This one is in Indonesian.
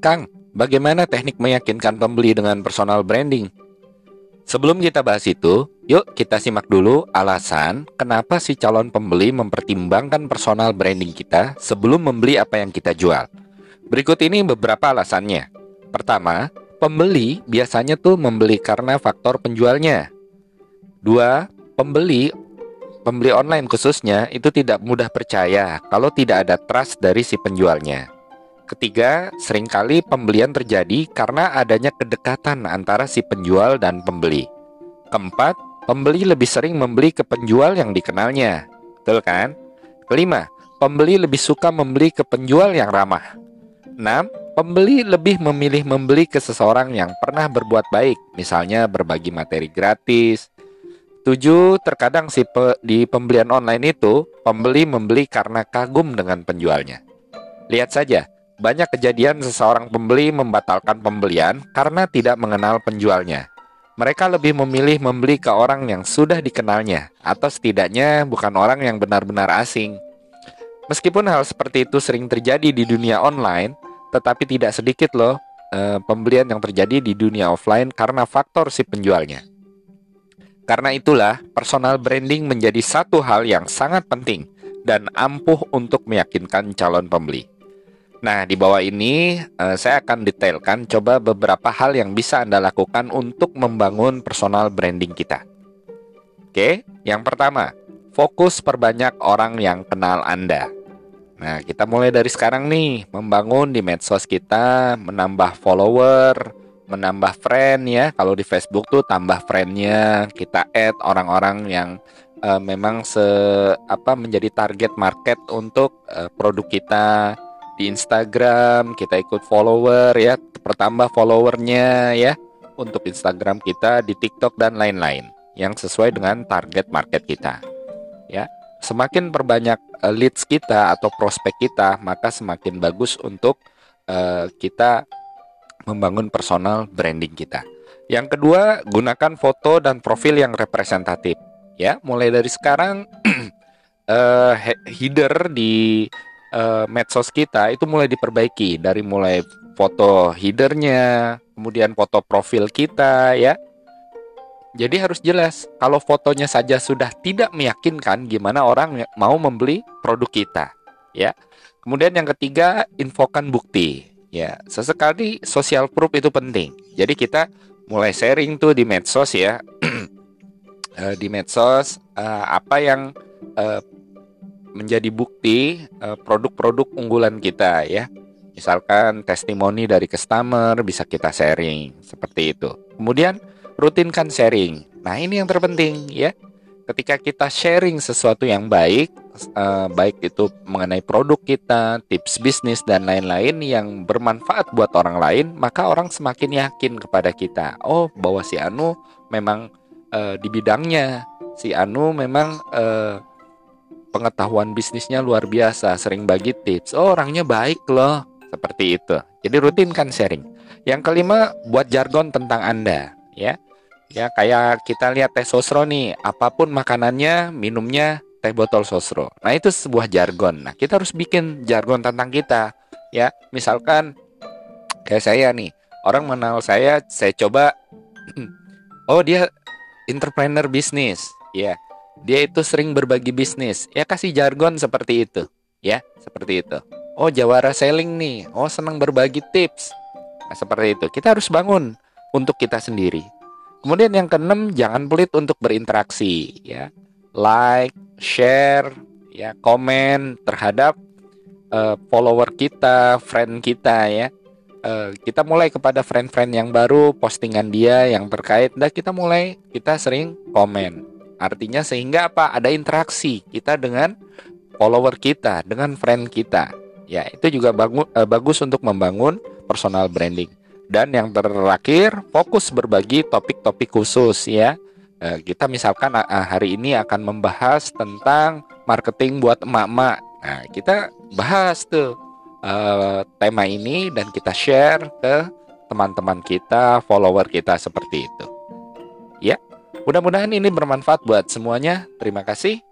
Kang, bagaimana teknik meyakinkan pembeli dengan personal branding? Sebelum kita bahas itu, yuk kita simak dulu alasan kenapa si calon pembeli mempertimbangkan personal branding kita sebelum membeli apa yang kita jual. Berikut ini beberapa alasannya. Pertama, pembeli biasanya tuh membeli karena faktor penjualnya. Dua, pembeli pembeli online khususnya itu tidak mudah percaya kalau tidak ada trust dari si penjualnya. Ketiga, sering kali pembelian terjadi karena adanya kedekatan antara si penjual dan pembeli. Keempat, pembeli lebih sering membeli ke penjual yang dikenalnya. Betul kan? Kelima, pembeli lebih suka membeli ke penjual yang ramah. Enam, pembeli lebih memilih membeli ke seseorang yang pernah berbuat baik, misalnya berbagi materi gratis. Tujuh, terkadang si pe di pembelian online itu, pembeli membeli karena kagum dengan penjualnya. Lihat saja, banyak kejadian seseorang pembeli membatalkan pembelian karena tidak mengenal penjualnya. Mereka lebih memilih membeli ke orang yang sudah dikenalnya, atau setidaknya bukan orang yang benar-benar asing. Meskipun hal seperti itu sering terjadi di dunia online, tetapi tidak sedikit loh eh, pembelian yang terjadi di dunia offline karena faktor si penjualnya. Karena itulah, personal branding menjadi satu hal yang sangat penting dan ampuh untuk meyakinkan calon pembeli. Nah, di bawah ini uh, saya akan detailkan coba beberapa hal yang bisa Anda lakukan untuk membangun personal branding kita. Oke, yang pertama, fokus perbanyak orang yang kenal Anda. Nah, kita mulai dari sekarang nih, membangun di medsos kita, menambah follower, menambah friend ya. Kalau di Facebook tuh tambah friendnya, kita add orang-orang yang uh, memang se apa menjadi target market untuk uh, produk kita di Instagram kita ikut follower ya pertambah followernya ya untuk Instagram kita di TikTok dan lain-lain yang sesuai dengan target market kita. Ya semakin perbanyak uh, leads kita atau prospek kita maka semakin bagus untuk uh, kita membangun personal branding kita. Yang kedua gunakan foto dan profil yang representatif. Ya mulai dari sekarang uh, header di uh, medsos kita itu mulai diperbaiki dari mulai foto headernya, kemudian foto profil kita ya. Jadi harus jelas kalau fotonya saja sudah tidak meyakinkan gimana orang mau membeli produk kita ya. Kemudian yang ketiga infokan bukti ya. Sesekali social proof itu penting. Jadi kita mulai sharing tuh di medsos ya. Eh, di medsos uh, apa yang menjadi bukti eh, produk-produk unggulan kita ya. Misalkan testimoni dari customer bisa kita sharing seperti itu. Kemudian rutinkan sharing. Nah, ini yang terpenting ya. Ketika kita sharing sesuatu yang baik, uh, baik itu mengenai produk kita, tips bisnis dan lain-lain yang bermanfaat buat orang lain, maka orang semakin yakin kepada kita. Oh, bahwa si Anu memang uh, di bidangnya, si Anu memang uh, pengetahuan bisnisnya luar biasa, sering bagi tips. Oh, orangnya baik loh, seperti itu. Jadi rutinkan sharing. Yang kelima, buat jargon tentang Anda, ya. Ya, kayak kita lihat teh sosro nih, apa pun makanannya, minumnya teh botol sosro. Nah, itu sebuah jargon. Nah, kita harus bikin jargon tentang kita, ya. Misalkan kayak saya nih, orang mengenal saya, saya coba oh dia entrepreneur bisnis, ya dia itu sering berbagi bisnis. Ya kasih jargon seperti itu. Ya, seperti itu. Oh, jawara selling nih. Oh, senang berbagi tips. Nah, seperti itu. Kita harus bangun untuk kita sendiri. Kemudian yang keenam, jangan pelit untuk berinteraksi, ya. Like, share, ya, komen terhadap uh, follower kita, friend kita ya. Uh, kita mulai kepada friend-friend yang baru postingan dia yang terkait dan kita mulai kita sering komen Artinya sehingga apa? Ada interaksi kita dengan follower kita, dengan friend kita. Ya, itu juga bangun, eh, bagus untuk membangun personal branding. Dan yang terakhir, fokus berbagi topik-topik khusus ya. Eh, kita misalkan eh, hari ini akan membahas tentang marketing buat emak-emak. Nah, kita bahas tuh eh, tema ini dan kita share ke teman-teman kita, follower kita seperti itu. Mudah-mudahan ini bermanfaat buat semuanya. Terima kasih.